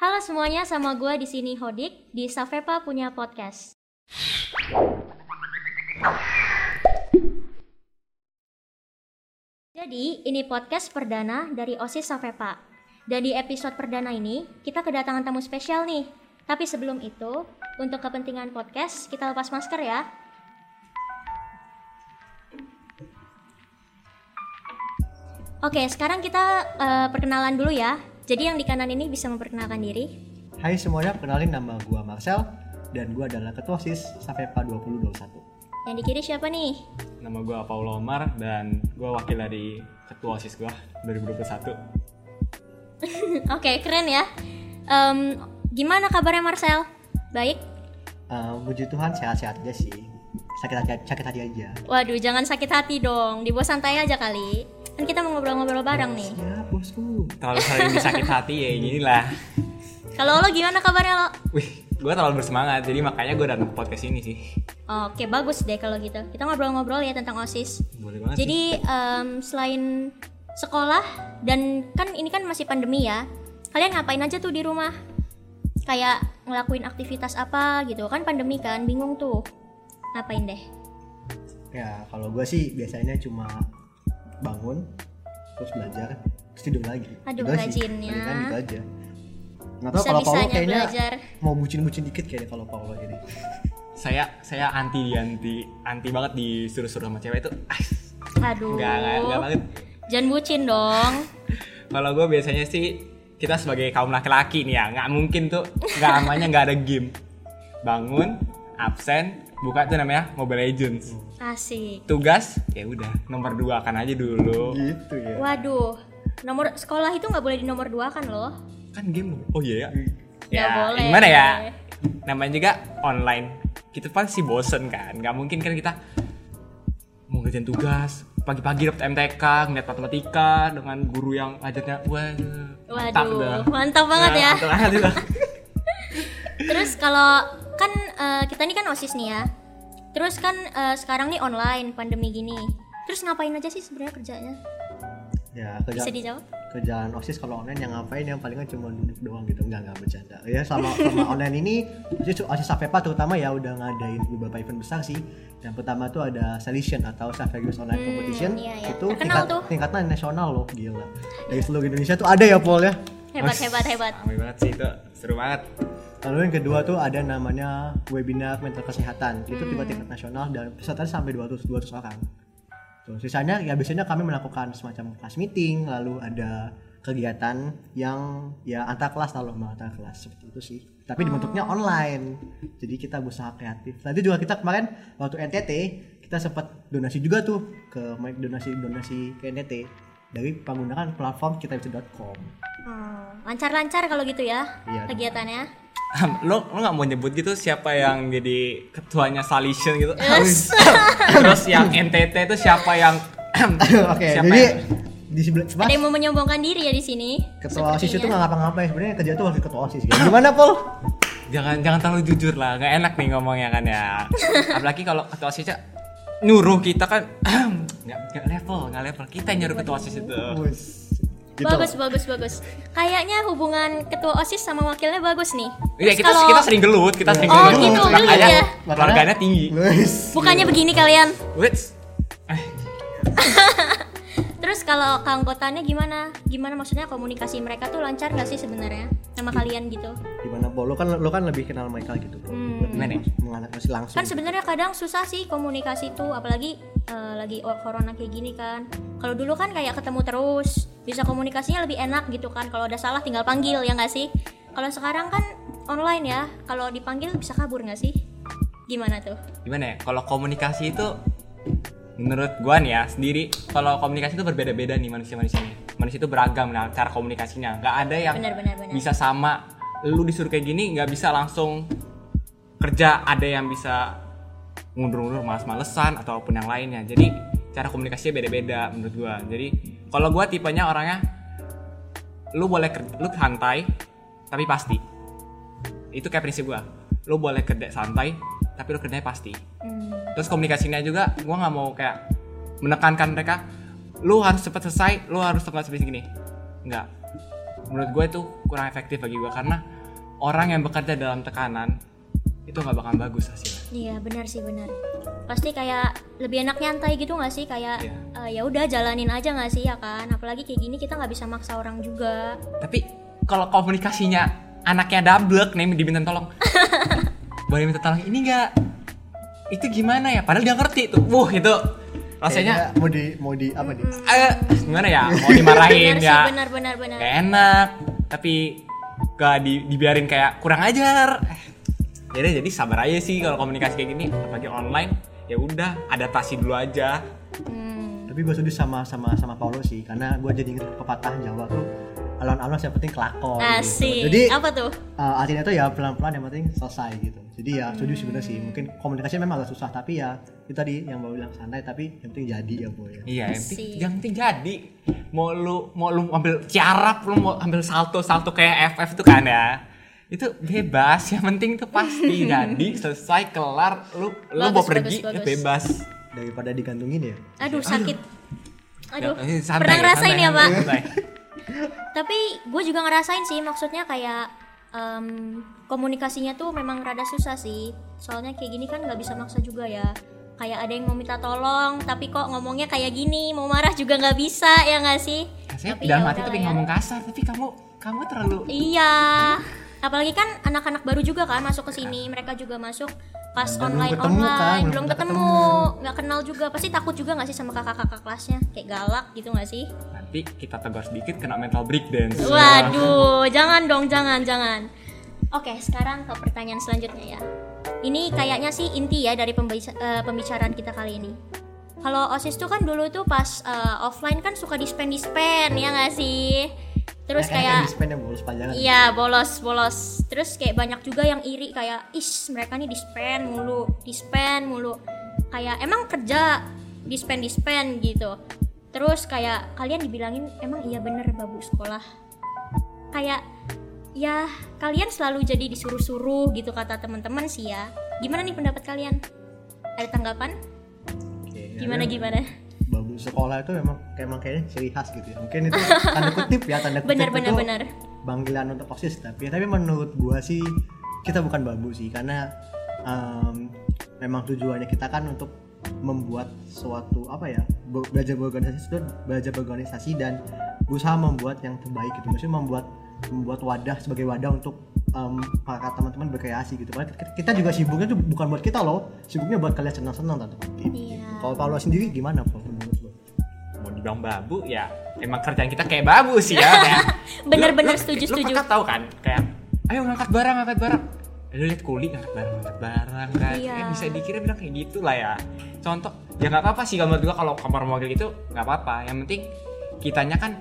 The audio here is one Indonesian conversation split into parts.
Halo semuanya, sama gue di sini Hodik di Safepa punya podcast. Jadi, ini podcast perdana dari OSIS Safepa. Dan di episode perdana ini, kita kedatangan tamu spesial nih. Tapi sebelum itu, untuk kepentingan podcast, kita lepas masker ya. Oke, sekarang kita eh, perkenalan dulu ya. Jadi yang di kanan ini bisa memperkenalkan diri. Hai semuanya, kenalin nama gua Marcel dan gua adalah ketua SIS Safepa 2021. Yang di kiri siapa nih? Nama gue Paulo Omar dan gue wakil dari ketua OSIS gue 2021. Oke, keren ya. Em, gimana kabarnya Marcel? Baik. Eh, puji Tuhan sehat-sehat aja sih. Sakit hati, sakit hati aja. Waduh, jangan sakit hati dong. Dibawa santai aja kali. Kan kita mau ngobrol-ngobrol bareng nih. Siap bosku. Terlalu sering disakit hati ya inilah. Kalau lo gimana kabarnya lo? Wih, gue terlalu bersemangat jadi makanya gue datang ke podcast ini sih. Oke, bagus deh kalau gitu. Kita ngobrol-ngobrol ya tentang OSIS. Boleh banget sih. Jadi em, selain sekolah dan kan ini kan masih pandemi ya. Kalian ngapain aja tuh di rumah? Kayak ngelakuin aktivitas apa gitu kan pandemi kan, bingung tuh. Ngapain deh? Ya kalau gua sih biasanya cuma bangun, terus belajar, terus tidur lagi. Aduh, Gitu sih. rajinnya. Palingan gitu aja. Nggak tahu kalau Paulo kayaknya belajar. mau bucin-bucin dikit kayaknya kalau Paulo ini. Saya saya anti anti anti banget disuruh-suruh sama cewek itu. Ah, Aduh. Enggak, enggak, enggak banget. Jangan bucin dong. Kalau gue biasanya sih kita sebagai kaum laki-laki nih ya nggak mungkin tuh nggak namanya nggak ada game. Bangun, absen, buka tuh namanya Mobile Legends. Asik. Tugas ya udah nomor dua kan aja dulu. Gitu ya. Waduh. Nomor sekolah itu nggak boleh di nomor dua kan loh? kan game loh. Oh iya ya. Nggak boleh. Gimana ya? Namanya juga online. Kita pasti bosen kan. Nggak mungkin kan kita mau ngerjain tugas pagi-pagi dapet MTK ngeliat matematika dengan guru yang ngajarnya wah mantap Waduh, dah. mantap banget Nah, ya. mantap banget itu. Terus kalau kan eh, kita ini kan osis nih ya. Terus kan eh, sekarang nih online pandemi gini. Terus ngapain aja sih sebenarnya kerjanya? Ya kerja, Bisa dijawab? kerjaan OSIS kalau online yang ngapain? Yang palingan cuma duduk doang gitu. Enggak enggak bercanda. Ya selama, selama online ini OSIS, OSIS Sapepa terutama ya udah ngadain beberapa event besar sih. Yang pertama tuh ada Selection atau Saverius Online Hmm, Competition. iya, iya. itu Terkenal tingkat, tuh. tingkatan nasional loh gila. Dari seluruh Indonesia tuh ada ya Paul ya? Hebat, hebat, hebat. Ramai banget sih itu. Seru banget. Lalu yang kedua tuh ada namanya webinar mental kesehatan. Itu Hmm. juga tingkat nasional dan pesertanya sampai 200 200 orang Tuh, sisanya ya biasanya kami melakukan semacam kelas meeting lalu ada kegiatan yang ya antar kelas lalu antar kelas seperti itu sih tapi dibentuknya Oh. online jadi kita berusaha kreatif tadi juga kita kemarin waktu NTT kita sempat donasi juga tuh ke donasi donasi ke NTT dari menggunakan platform kita.com Oh, lancar-lancar kalau gitu ya Iya. kegiatannya. Lo lo nggak mau nyebut gitu siapa yang jadi ketuanya Salishan gitu Yes. terus yang NTT itu siapa yang oke Siapa jadi yang- di sebelah sebelah Ada yang mau menyombongkan diri ya di sini. ketua osis itu Sepertinya. nggak ngapa-ngapain sebenarnya kerja tuh wakil ketua osis gitu. gimana Paul jangan jangan terlalu jujur lah nggak enak nih ngomongnya kan ya apalagi kalau ketua osis nyuruh kita kan nggak nggak level nggak level kita yang nyuruh ketua osis itu. Gitu. Bagus, bagus, bagus. Kayaknya hubungan ketua OSIS sama wakilnya bagus nih. Iya kita kalau- kita sering gelut kita sering Oh, gelut gitu, gelut makanya ya. keluarganya tinggi. Bukannya begini kalian. Wits Terus kalau keanggotaannya gimana? Gimana maksudnya komunikasi mereka tuh lancar gak sih sebenarnya sama kalian gitu? gimana Paul lo kan lo kan lebih kenal mereka gitu. Hmm. Lebih Gimana ya? langsung Kan sebenarnya kadang susah sih komunikasi tuh, apalagi eh, lagi corona kayak gini kan. Kalau dulu kan kayak ketemu terus, bisa komunikasinya lebih enak gitu kan. Kalau ada salah tinggal panggil ya nggak sih? Kalau sekarang kan online ya, kalau dipanggil bisa kabur nggak sih? Gimana tuh? gimana ya kalau komunikasi itu menurut gua nih ya sendiri kalau komunikasi itu berbeda-beda nih manusia manusianya manusia itu beragam nah cara komunikasinya. Nggak ada yang Benar, benar, benar. bisa sama. Lu disuruh kayak gini nggak bisa langsung kerja. Ada yang bisa ngundur-ngundur males-malesan ataupun yang lainnya. Jadi cara komunikasinya beda-beda menurut gua. Jadi kalau gua tipenya orangnya lu boleh lu santai tapi pasti. Itu kayak prinsip gua. Lu boleh kerja santai tapi lu kerjanya pasti. Hmm, terus komunikasinya juga gua nggak mau kayak menekankan mereka lu harus cepat selesai lu harus tepat sampai segini nggak menurut gue itu kurang efektif bagi gue karena orang yang bekerja dalam tekanan itu nggak bakal bagus hasilnya Iya benar sih benar. Pasti kayak lebih enak nyantai gitu nggak sih kayak Iya. eh, ya udah jalanin aja nggak sih ya kan. Apalagi kayak gini kita nggak bisa maksa orang juga. tapi kalau komunikasinya anaknya double nih diminta tolong boleh minta tolong ini nggak itu gimana ya? Padahal dia ngerti tuh. Wuh itu rasanya mau di mau di apa nih? Eh, gimana ya? Mau dimarahin benar ya. sih benar benar benar. gak enak tapi gak di, dibiarin kayak kurang ajar. Eh, jadi jadi sabar aja sih kalau komunikasi kayak gini. Apalagi online ya udah adaptasi dulu aja. Hmm. tapi gue setuju sama sama sama Paulo sih karena gue jadi inget pepatah Jawa tuh alon-alon yang penting kelakon gitu. Jadi apa tuh? uh, artinya tuh ya pelan-pelan yang penting selesai gitu jadi ya setuju sih bener sih mungkin komunikasi memang agak susah tapi ya itu tadi yang baru bilang santai tapi yang penting jadi ya boy ya iya yang penting, yang penting jadi mau lu mau lu ambil ciarap lu mau ambil salto salto kayak FF tuh kan ya itu bebas yang penting tuh pasti jadi selesai kelar lu lu mau pergi bagus, ya bagus. bebas daripada digantungin ya Aduh sakit. Aduh. Ya, eh, santai, Pernah ngerasain ya pak? Tapi gue juga ngerasain sih maksudnya kayak em, komunikasinya tuh memang rada susah sih. Soalnya kayak gini kan nggak bisa maksa juga ya. Kayak ada yang mau minta tolong, tapi kok ngomongnya kayak gini, mau marah juga nggak bisa ya nggak sih? saya Tapi dalam ya hati tuh udahlah pengen ya. ngomong kasar tapi kamu kamu terlalu Iya. Apalagi kan anak-anak baru juga kan masuk ke sini, mereka juga masuk pas belum online ketemu kan, online, belum belum ketemu, nggak kenal juga, pasti takut juga nggak sih sama kakak-kakak kelasnya, kayak galak gitu nggak sih? Nanti kita tegur sedikit kena mental breakdance Waduh, jangan dong, jangan, jangan. Oke, sekarang ke pertanyaan selanjutnya ya. Ini kayaknya sih inti ya dari pembica- eh, pembicaraan kita kali ini. Kalau OSIS tuh kan dulu tuh pas eh, offline kan suka dispen-dispen ya nggak sih? Terus Yang kayak dispen yang bolos panjangan Iya bolos bolos. Terus kayak banyak juga yang iri kayak is mereka nih dispen mulu, dispen mulu. Kayak emang kerja dispen dispen gitu. Terus kayak kalian dibilangin emang iya bener babu sekolah. Kayak ya kalian selalu jadi disuruh-suruh gitu kata teman-teman sih ya. Gimana nih pendapat kalian? Ada tanggapan? Oke, ya Gimana kan, gimana? babu sekolah itu memang kayak emang kayaknya ciri khas gitu ya mungkin itu tanda kutip ya tanda kutip Bener bener itu bener. panggilan untuk osis tapi tapi menurut gua sih kita bukan babu sih karena em, memang tujuannya kita kan untuk membuat suatu apa ya be- belajar berorganisasi itu belajar berorganisasi dan berusaha membuat yang terbaik gitu. Maksudnya membuat membuat wadah sebagai wadah untuk em, para teman-teman berkreasi gitu. Karena kita- juga sibuknya tuh bukan buat kita loh sibuknya buat kalian senang-senang tante. Iya. kalau Paulo sendiri gimana Paul menurut lo? Mau dibilang babu ya emang kerjaan kita kayak babu sih ya Bener-bener setuju, setuju. pernah tahu kan kayak ayo ngangkat barang ngangkat barang. Lu lihat kuli ngangkat barang ngangkat barang kan? Iya. Eh, bisa dikira bilang kayak gitu lah ya contoh ya nggak apa-apa sih kalau menurut gua kalau kamar mobil gitu nggak apa-apa. Yang penting kitanya kan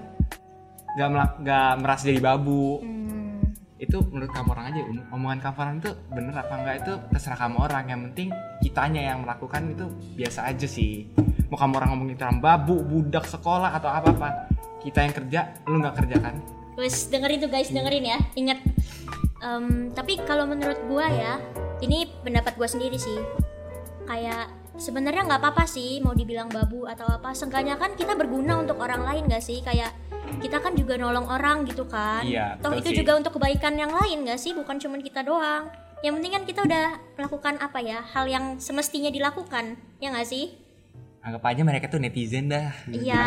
nggak nggak merasa jadi babu. Hmm, itu menurut kamu orang aja Um- omongan kamu orang itu bener apa enggak itu terserah kamu orang. Yang penting kitanya yang melakukan itu biasa aja sih. Mau kamu orang ngomongin tentang babu budak sekolah atau apa apa kita yang kerja lu nggak kerja kan? Wes dengerin tuh guys, dengerin ya. Ingat. Em, tapi kalau menurut gua ya, ini pendapat gua sendiri sih. Kayak sebenarnya nggak apa-apa sih mau dibilang babu atau apa. Seenggaknya kan kita berguna untuk orang lain gak sih? Kayak kita kan juga nolong orang gitu kan. Iya, Toh itu sih. juga untuk kebaikan yang lain gak sih? Bukan cuma kita doang. Yang penting kan kita udah melakukan apa ya? Hal yang semestinya dilakukan. Ya nggak sih? anggap aja mereka tuh netizen dah Iya,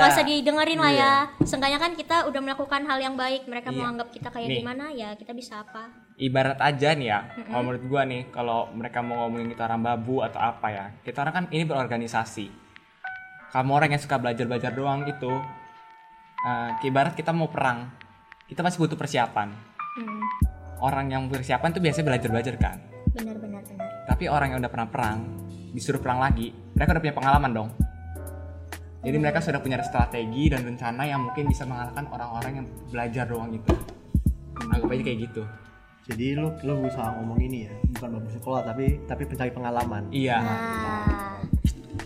nggak usah didengerin lah ya. Seenggaknya kan kita udah melakukan hal yang baik. Mereka mau Iya. anggap kita kayak Nih. gimana ya kita bisa apa? Ibarat aja nih ya kalau menurut gua nih kalau mereka mau ngomongin kita orang babu atau apa ya kita orang kan ini berorganisasi. Kamu orang yang suka belajar belajar doang itu eh, ibarat kita mau perang kita pasti butuh persiapan. Hmm, orang yang persiapan tuh biasanya belajar belajar kan? Benar benar benar. tapi orang yang udah pernah perang disuruh perang lagi mereka udah punya pengalaman dong. Jadi mereka sudah punya strategi dan rencana yang mungkin bisa mengalahkan orang-orang yang belajar doang itu anggap aja kayak gitu jadi lu lu berusaha ngomong ini ya bukan babu sekolah tapi tapi pencari pengalaman. Iya. Nah,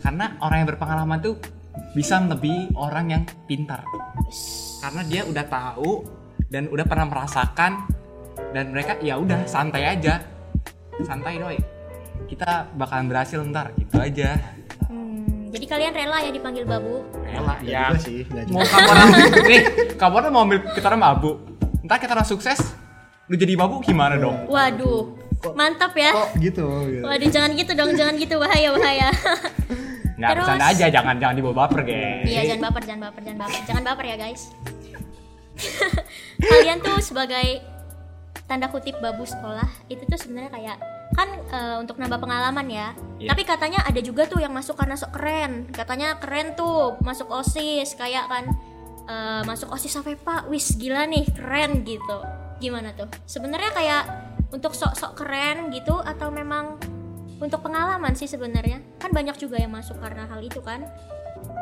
karena orang yang berpengalaman tuh bisa melebihi orang yang pintar. Karena dia udah tahu dan udah pernah merasakan dan mereka ya udah santai aja. Santai doi. Kita bakalan berhasil ntar gitu aja. Hmm, jadi kalian rela ya dipanggil babu? Ela Nggak ya juga sih, mau kamu orang nih kamu orang mau ambil kita orang mabuk. Ntar kita orang sukses lu jadi mabuk gimana dong Waduh, mantap ya. kok gitu gitu. Waduh, jangan gitu dong, jangan gitu bahaya bahaya. nggak Terus- bercanda aja jangan jangan dibawa baper geng Iya, jangan baper, jangan baper, jangan baper, jangan baper ya guys. Kalian tuh sebagai tanda kutip babu sekolah itu tuh sebenarnya kayak kan eh, untuk nambah pengalaman ya. Iya. Tapi katanya ada juga tuh yang masuk karena sok keren. Katanya keren tuh masuk osis kayak kan eh, masuk osis sampai pak, wis gila nih keren gitu. Gimana tuh? Sebenarnya kayak untuk sok-sok keren gitu atau memang untuk pengalaman sih sebenarnya? Kan banyak juga yang masuk karena hal itu kan.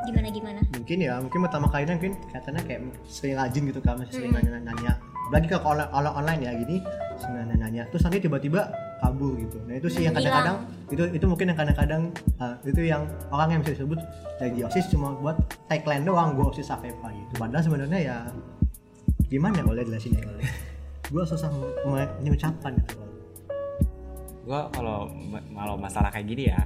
Gimana gimana? Mungkin ya mungkin pertama kalinya mungkin katanya kayak sering rajin gitu kan masih sering nanya nanya lagi ke online, online online ya gini sering nanya terus nanti tiba-tiba kabur gitu. Nah itu sih yang Hmm, kadang-kadang itu itu mungkin yang kadang-kadang uh, itu yang orang yang bisa disebut lagi osis cuma buat tagline doang gue osis apa gitu. Padahal sebenarnya ya gimana kalau jelasinnya kalau gue susah me- mengucapkan gitu gua kalau kalau masalah kayak gini ya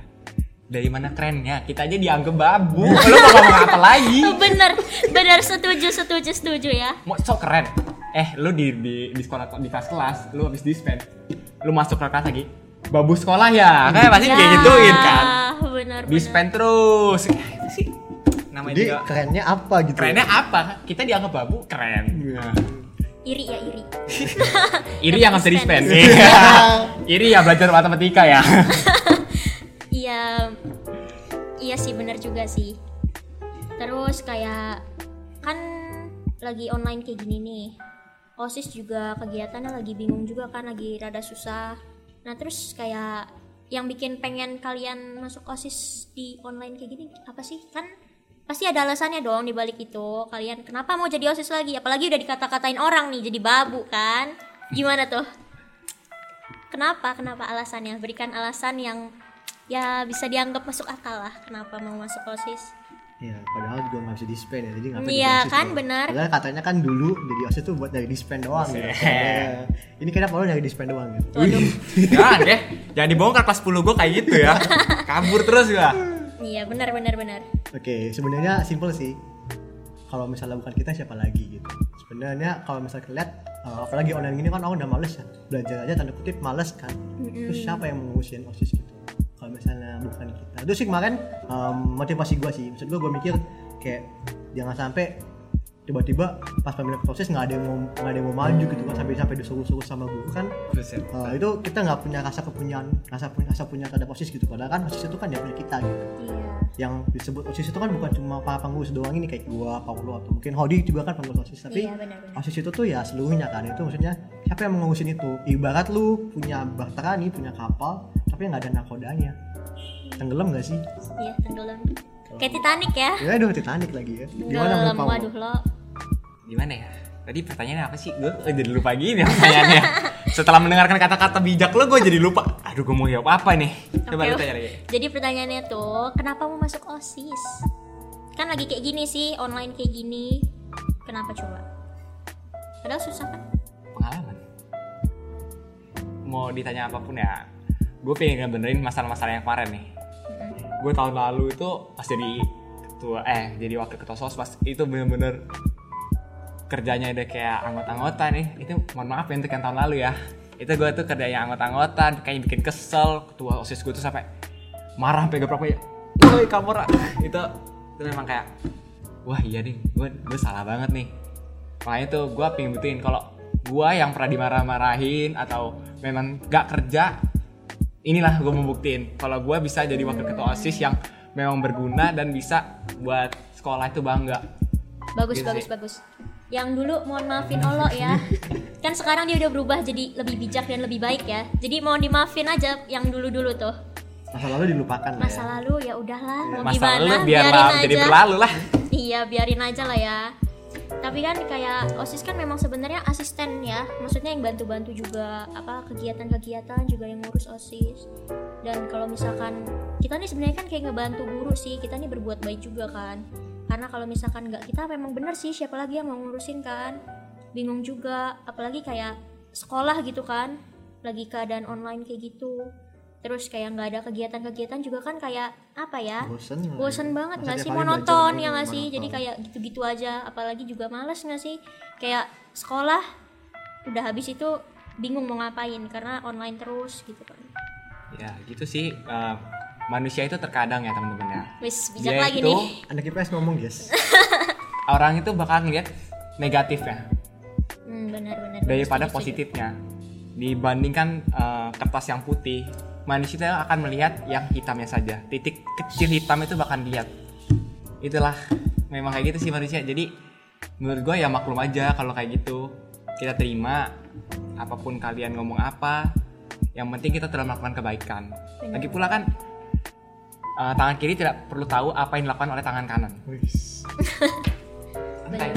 dari mana kerennya kita aja dianggap babu. Lu mau ngomong apa lagi? Oh, bener bener setuju setuju setuju ya. Mau sok keren. Eh lu di di di sekolah di kelas kelas lu habis dispen lu masuk ke kelas lagi babu sekolah ya? Kayak pasti kayak gituin kan? bener bener. Dispen terus. Eh, sih? Namanya jadi juga kerennya apa gitu? Kerennya apa? Kita dianggap babu keren. Nah, iri ya iri. Iri yang nggak bisa Dispen. Iya. iri ya belajar matematika ya. Iya. Iya sih bener juga sih. Terus kayak kan lagi online kayak gini nih. Osis juga kegiatannya lagi bingung juga kan lagi rada susah. Nah terus kayak yang bikin pengen kalian masuk osis di online kayak gini apa sih? Kan pasti ada alasannya dong di balik itu kalian kenapa mau jadi osis lagi apalagi udah dikata-katain orang nih jadi babu kan gimana tuh kenapa kenapa alasannya berikan alasan yang ya bisa dianggap masuk akal lah kenapa mau masuk osis Ya, padahal juga nggak bisa dispen ya, jadi ngapain Iya, kan, tuh? benar. Padahal katanya kan dulu jadi OSIS tuh buat dari dispen doang gitu. Buset. Ya. Ini kenapa lo dari dispen doang gitu? Waduh. jangan deh jangan dibongkar kelas 10 gue kayak gitu ya kabur terus gua iya benar benar benar Oke, sebenarnya simple sih. Kalau misalnya bukan kita siapa lagi gitu. Sebenarnya kalau misalnya lihat uh, apalagi online gini kan orang udah males ya. Belajar aja tanda kutip males kan. Terus siapa yang mau ngurusin OSIS gitu? Kalau misalnya bukan kita. Itu sih kemarin um, motivasi gua sih. Maksud gua gua mikir kayak jangan sampai tiba-tiba pas pemilihan proses nggak ada yang mau nggak ada yang mau maju gitu kan sampai sampai disuruh-suruh sama guru kan. Uh, itu kita nggak punya rasa kepunyaan rasa punya rasa punya terhadap osis gitu. Padahal kan osis itu kan ya punya kita gitu. Iya. Yang disebut osis itu kan bukan cuma para pengurus doang ini kayak gua Paulo atau mungkin Hodi juga kan pengurus osis tapi iya benar benar. osis itu tuh ya seluruhnya kan. Itu maksudnya siapa yang mengurusin itu? Ibarat lu punya bahtera nih punya kapal tapi nggak ada nakodanya. Tenggelam gak sih? Iya tenggelam kayak Titanic ya. Ya aduh Titanic lagi ya. Gimana menurut Paulo waduh lo. Gimana ya? Tadi pertanyaannya apa sih? Gue jadi lupa gini pertanyaannya. Setelah mendengarkan kata-kata bijak lo gue jadi lupa. Aduh gue mau jawab apa nih? Coba lu tanya lagi jadi pertanyaannya tuh kenapa mau masuk osis? Kan lagi kayak gini sih online kayak gini. Kenapa coba? Padahal susah kan? Pengalaman. Mau ditanya apa pun ya gue pengen ngebenerin masalah-masalah yang kemarin nih gue tahun lalu itu pas jadi ketua eh jadi wakil ketua sos pas itu bener-bener kerjanya udah kayak anggota-anggota nih. Itu mohon maaf ya untuk yang tahun lalu ya. Itu gue tuh kerjanya anggota-anggota kayaknya bikin kesel. Ketua osis gue tuh sampai marah sampai berapa ya woi kamera itu itu memang kayak wah iya nih gue gue salah banget nih. Makanya tuh gue pengen buktiin kalau gue yang pernah dimarah-marahin atau memang gak kerja inilah gue mau buktiin. Kalau gue bisa jadi wakil ketua osis yang memang berguna dan bisa buat sekolah itu bangga. Bagus Gitu bagus sih. bagus. Yang dulu mohon maafin Olo ya. Kan sekarang dia udah berubah jadi lebih bijak dan lebih baik ya. Jadi mohon dimaafin aja yang dulu dulu tuh. Masa lalu dilupakan lah masa ya. lalu ya udahlah. Mau masa gimana? lalu biarlah biarin jadi aja. berlalu lah. Iya biarin aja lah ya tapi kan kayak osis kan memang sebenarnya asisten ya. Maksudnya yang bantu-bantu juga apa kegiatan-kegiatan juga yang ngurus osis. Dan kalau misalkan kita nih sebenarnya kan kayak ngebantu guru sih. Kita nih berbuat baik juga kan. Karena kalau misalkan nggak kita memang bener sih siapa lagi yang mau ngurusin kan. Bingung juga. Apalagi kayak sekolah gitu kan. Lagi keadaan online kayak gitu terus kayak nggak ada kegiatan-kegiatan juga kan kayak apa ya bosen bosen banget nggak sih? monoton ya nggak sih? Jadi kayak gitu-gitu aja. Apalagi juga males nggak sih? Kayak sekolah udah habis itu bingung mau ngapain karena online terus gitu kan. Ya gitu sih. Eh, manusia itu terkadang ya teman-teman ya. Wis bijak Dia lagi itu nih. Anak IPS ngomong guys orang itu bakal ngeliat negatifnya hmm, benar-benar daripada Setuju, setuju. positifnya. Dibandingkan eh, kertas yang putih manusia itu akan melihat yang hitamnya saja. Titik kecil hitam itu bakal lihat itulah memang kayak gitu sih manusia. Jadi menurut gue ya maklum aja kalau kayak gitu. Kita terima apa pun kalian ngomong apa yang penting kita telah melakukan kebaikan. Lagi pula kan eh, tangan kiri tidak perlu tahu apa yang dilakukan oleh tangan kanan. Santai.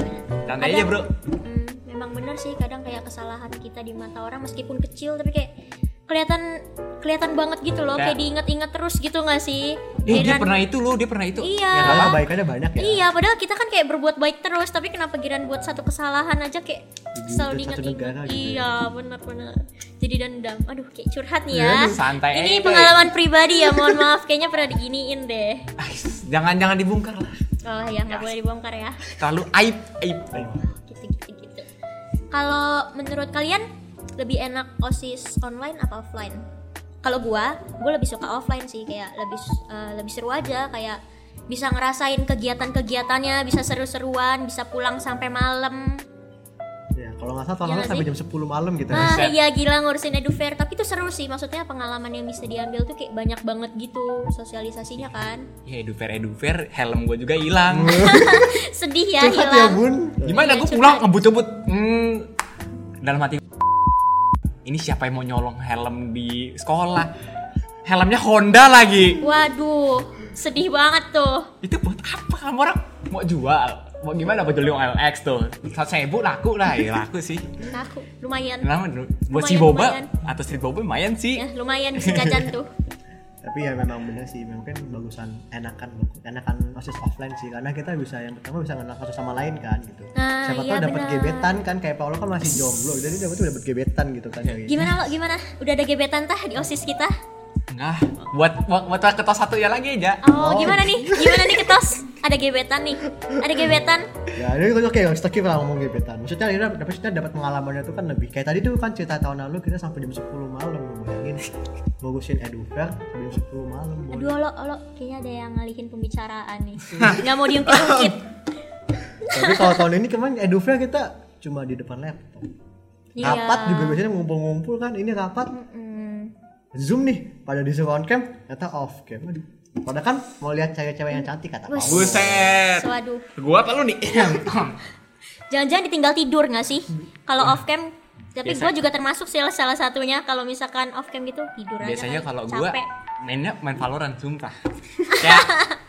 Santai aja bro. Hmm, memang benar sih kadang kayak kesalahan kita di mata orang meskipun kecil tapi kayak kelihatan kelihatan banget gitu loh Ya. kayak diingat-ingat terus gitu nggak sih Eh, dia pernah itu loh dia pernah itu Iya. Ya, apa-apa. kebaikannya banyak ya Iya, padahal kita kan kayak berbuat baik terus, tapi kenapa giran buat satu kesalahan aja kayak Jadi selalu satu diingat negara gitu Iya, benar-benar. Jadi dendam. Aduh, kayak curhat nih ya. Iya, santai Ini aja, pengalaman pribadi ya, mohon maaf. Kayaknya pernah diginiin deh. Ais, jangan jangan dibongkar lah Oh ya, nggak boleh dibongkar ya. terlalu aib aib Gitu, gitu, gitu. Kalau menurut kalian lebih enak osis online apa offline? Kalau gua, gua lebih suka offline sih, kayak lebih eh, lebih seru aja, kayak bisa ngerasain kegiatan-kegiatannya, bisa seru-seruan, bisa pulang sampai malam. ya kalau nggak salah tahun Iya lalu nggak sampai jam 10 malam gitu Ah Buset. iya gila ngurusin edufair. Tapi itu seru sih maksudnya pengalaman yang bisa diambil tuh kayak banyak banget gitu sosialisasinya kan. Ya edufair edufair helm gue juga hilang. Sedih ya ya hilang. Bun. Gimana Iya, gue pulang ngebut-ngebut. Hmm, dalam hati ini siapa yang mau nyolong helm di sekolah? Helmnya Honda lagi. Waduh sedih banget tuh. Itu buat apa kamu orang? Mau jual? Mau gimana? Buat jual LX tuh. Satu ribu laku lah ya laku sih. Aku lumayan. Kenapa? buat si Lumayan, boba lumayan. atau street boba lumayan sih. Ya lumayan bisa jajan tuh tapi ya memang bener sih mungkin bagusan enakan enakan osis offline sih karena kita bisa yang pertama bisa kenal satu sama lain kan gitu. Nah, siapa iya tahu dapat gebetan kan kayak Paulo kan masih jomblo jadi dapat tuh dapat gebetan gitu kan. Ya gimana lo gimana? Udah ada gebetan tah di osis kita? Enggak. Buat buat, buat ketos satu ya lagi aja oh, Oh. gimana nih? Gimana nih ketos ada gebetan nih. Ada gebetan. Ya ini oke oke skip lah ngomong gebetan. Maksudnya dapat maksudnya dapat pengalamannya tuh kan lebih. Kayak tadi tuh kan cerita tahun lalu kita sampai jam 10 malam bayangin. Bagusin edufair sampai jam 10 malam aduh lo lo kayaknya ada yang ngalihin pembicaraan nih. Nggak mau diungkit-ungkit tapi kalau tahun ini kemarin edufair kita cuma di depan laptop. Iya. rapat juga biasanya ngumpul-ngumpul kan ini rapat. Zoom nih pada disuruh on cam ternyata off cam. Aduh padahal kan mau lihat cewek-cewek yang cantik kata buset. Waduh, gua apa lu nih? Jangan-jangan ditinggal tidur nggak sih? Kalau off cam, tapi gue juga termasuk sih salah satunya. Kalau misalkan off cam gitu tidur aja. biasanya kali, kalau gua capek. mainnya main Valorant sumpah. Kayak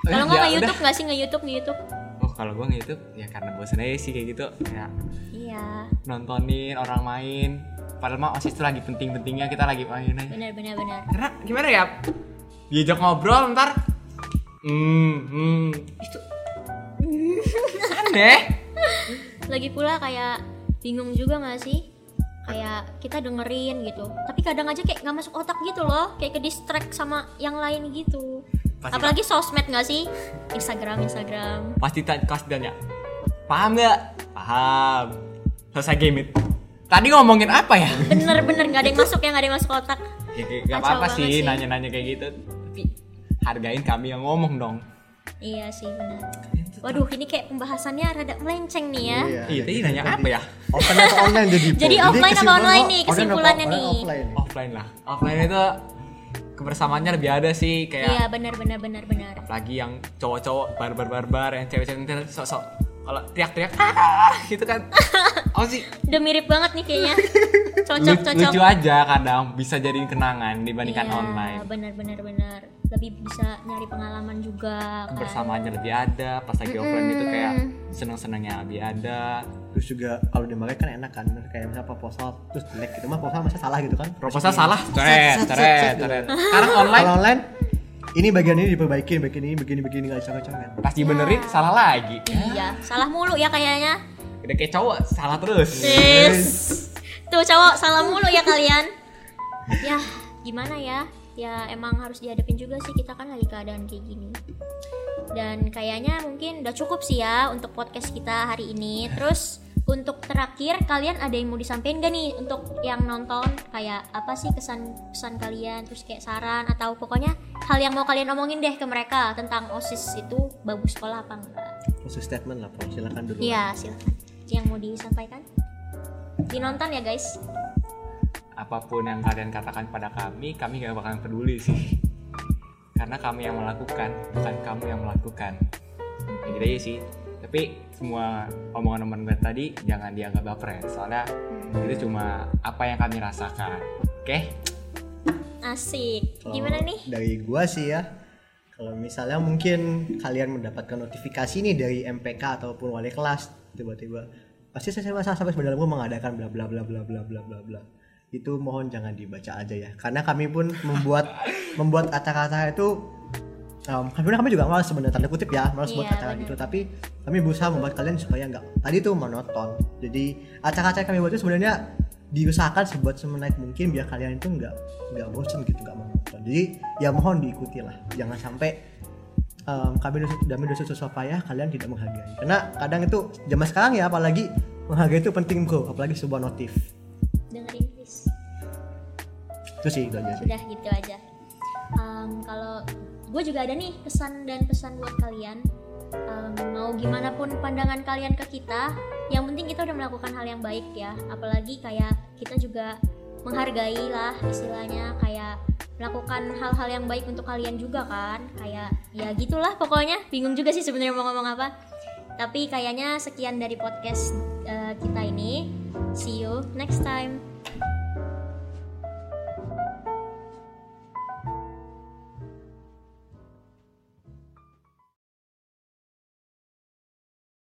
Kalau Ya nggak nge udah. YouTube nggak sih? Nge YouTube nge YouTube? oh kalau gua nge-youtube ya karena bosan aja sih kayak gitu. Kayak Iya, nontonin orang main. Padahal mah osis itu lagi penting-pentingnya kita lagi main aja. Benar benar benar. karena gimana ya diajak ngobrol ntar hmm, hmm itu aneh Lagi pula kayak bingung juga nggak sih? Kayak kita dengerin gitu, tapi kadang aja kayak nggak masuk otak gitu loh, kayak ke distract sama yang lain gitu. Pasti Apalagi sosmed nggak sih? Instagram Instagram. pasti tak dan ya paham nggak paham selesai game it tadi ngomongin apa ya Bener bener nggak ada yang masuk ya nggak ada yang masuk otak. ya Kacau apa-apa sih. nanya-nanya kayak gitu tapi hargain kami yang ngomong dong Iya sih benar. Waduh ini kayak pembahasannya rada melenceng nih ya. Iya, iya tadi nanya apa ya offline atau online jadi? Jadi offline apa online nih? Kesimpulannya nih. offline. offline lah offline itu kebersamaannya lebih ada sih kayak Iya benar benar benar benar. apalagi yang cowok-cowok barbar-barbar yang cewek-cewek nanti sok-sok kalau teriak-teriak "Ah!" gitu kan oh sih. Udah mirip banget nih kayaknya. Cocok Lu- cocok. lucu aja kadang bisa jadiin kenangan dibandingkan Iya, online. Benar benar benar. Lebih bisa nyari pengalaman juga kan. kebersamaannya lebih ada pas lagi offline itu kayak seneng-senengnya lebih ada. Terus juga kalau dimakai kan enak kan kayak misalnya proposal terus jelek gitu. Mah proposal masa salah gitu kan? Proposal salah? Set, coret gitu. sekarang online kalau online? ini bagian ini diperbaiki bagian ini begini begini nggak bisa coret pas dibenerin salah lagi. Iya, salah mulu ya kayaknya. Udah kayak cowok salah terus. Yes. Tuh cowok salah mulu ya kalian. Ya, gimana ya? Ya emang harus dihadapin juga sih kita kan lagi keadaan kayak gini. Dan kayaknya mungkin udah cukup sih ya untuk podcast kita hari ini. Terus untuk terakhir kalian ada yang mau disampaikan gak nih untuk yang nonton? Kayak apa sih kesan pesan kalian? Terus kayak saran atau pokoknya hal yang mau kalian omongin deh ke mereka tentang osis itu bagus sekolah apa enggak? Khusus statement lah Pro silakan dulu Iya silakan yang mau disampaikan? Dinonton ya guys. Apa pun yang kalian katakan pada kami kami gak bakalan peduli sih. Karena kami yang melakukan bukan kamu yang melakukan. Ya gitu aja sih. Tapi semua omongan teman gue tadi jangan dianggap baper ya soalnya itu cuma apa yang kami rasakan. Oke? Asik. Kalau gimana nih? dari gua sih ya kalau misalnya mungkin kalian mendapatkan notifikasi nih dari MPK ataupun wali kelas tiba-tiba pasti saya masa sampai sebenarnya mengadakan bla bla bla bla bla bla bla bla. Itu mohon jangan dibaca aja ya karena kami pun membuat membuat kata-kata itu um, sebenarnya kami juga malas sebenarnya tanda kutip ya malas buat Iya, kata benar. gitu. Tapi kami berusaha membuat kalian supaya nggak tadi tuh monoton. Jadi acak-acak kami buat itu sebenarnya diusahakan sebuat semenarik mungkin biar kalian itu nggak nggak bosen gitu nggak monoton. Jadi ya mohon diikuti lah jangan sampai um, kami kami dosa susah payah kalian tidak menghargai. Karena kadang itu zaman sekarang ya apalagi menghargai itu penting bro. Apalagi sebuah notif. Dengerin please itu sih itu aja sih. Udah gitu aja. Em, kalau gue juga ada nih pesan dan pesan buat kalian. Em, mau gimana pun pandangan kalian ke kita yang penting kita udah melakukan hal yang baik ya. Apalagi kayak kita juga menghargai lah istilahnya kayak melakukan hal-hal yang baik untuk kalian juga kan. Kayak ya gitulah pokoknya. Bingung juga sih sebenarnya mau ngomong apa. Tapi kayaknya sekian dari podcast eh, kita ini. See you next time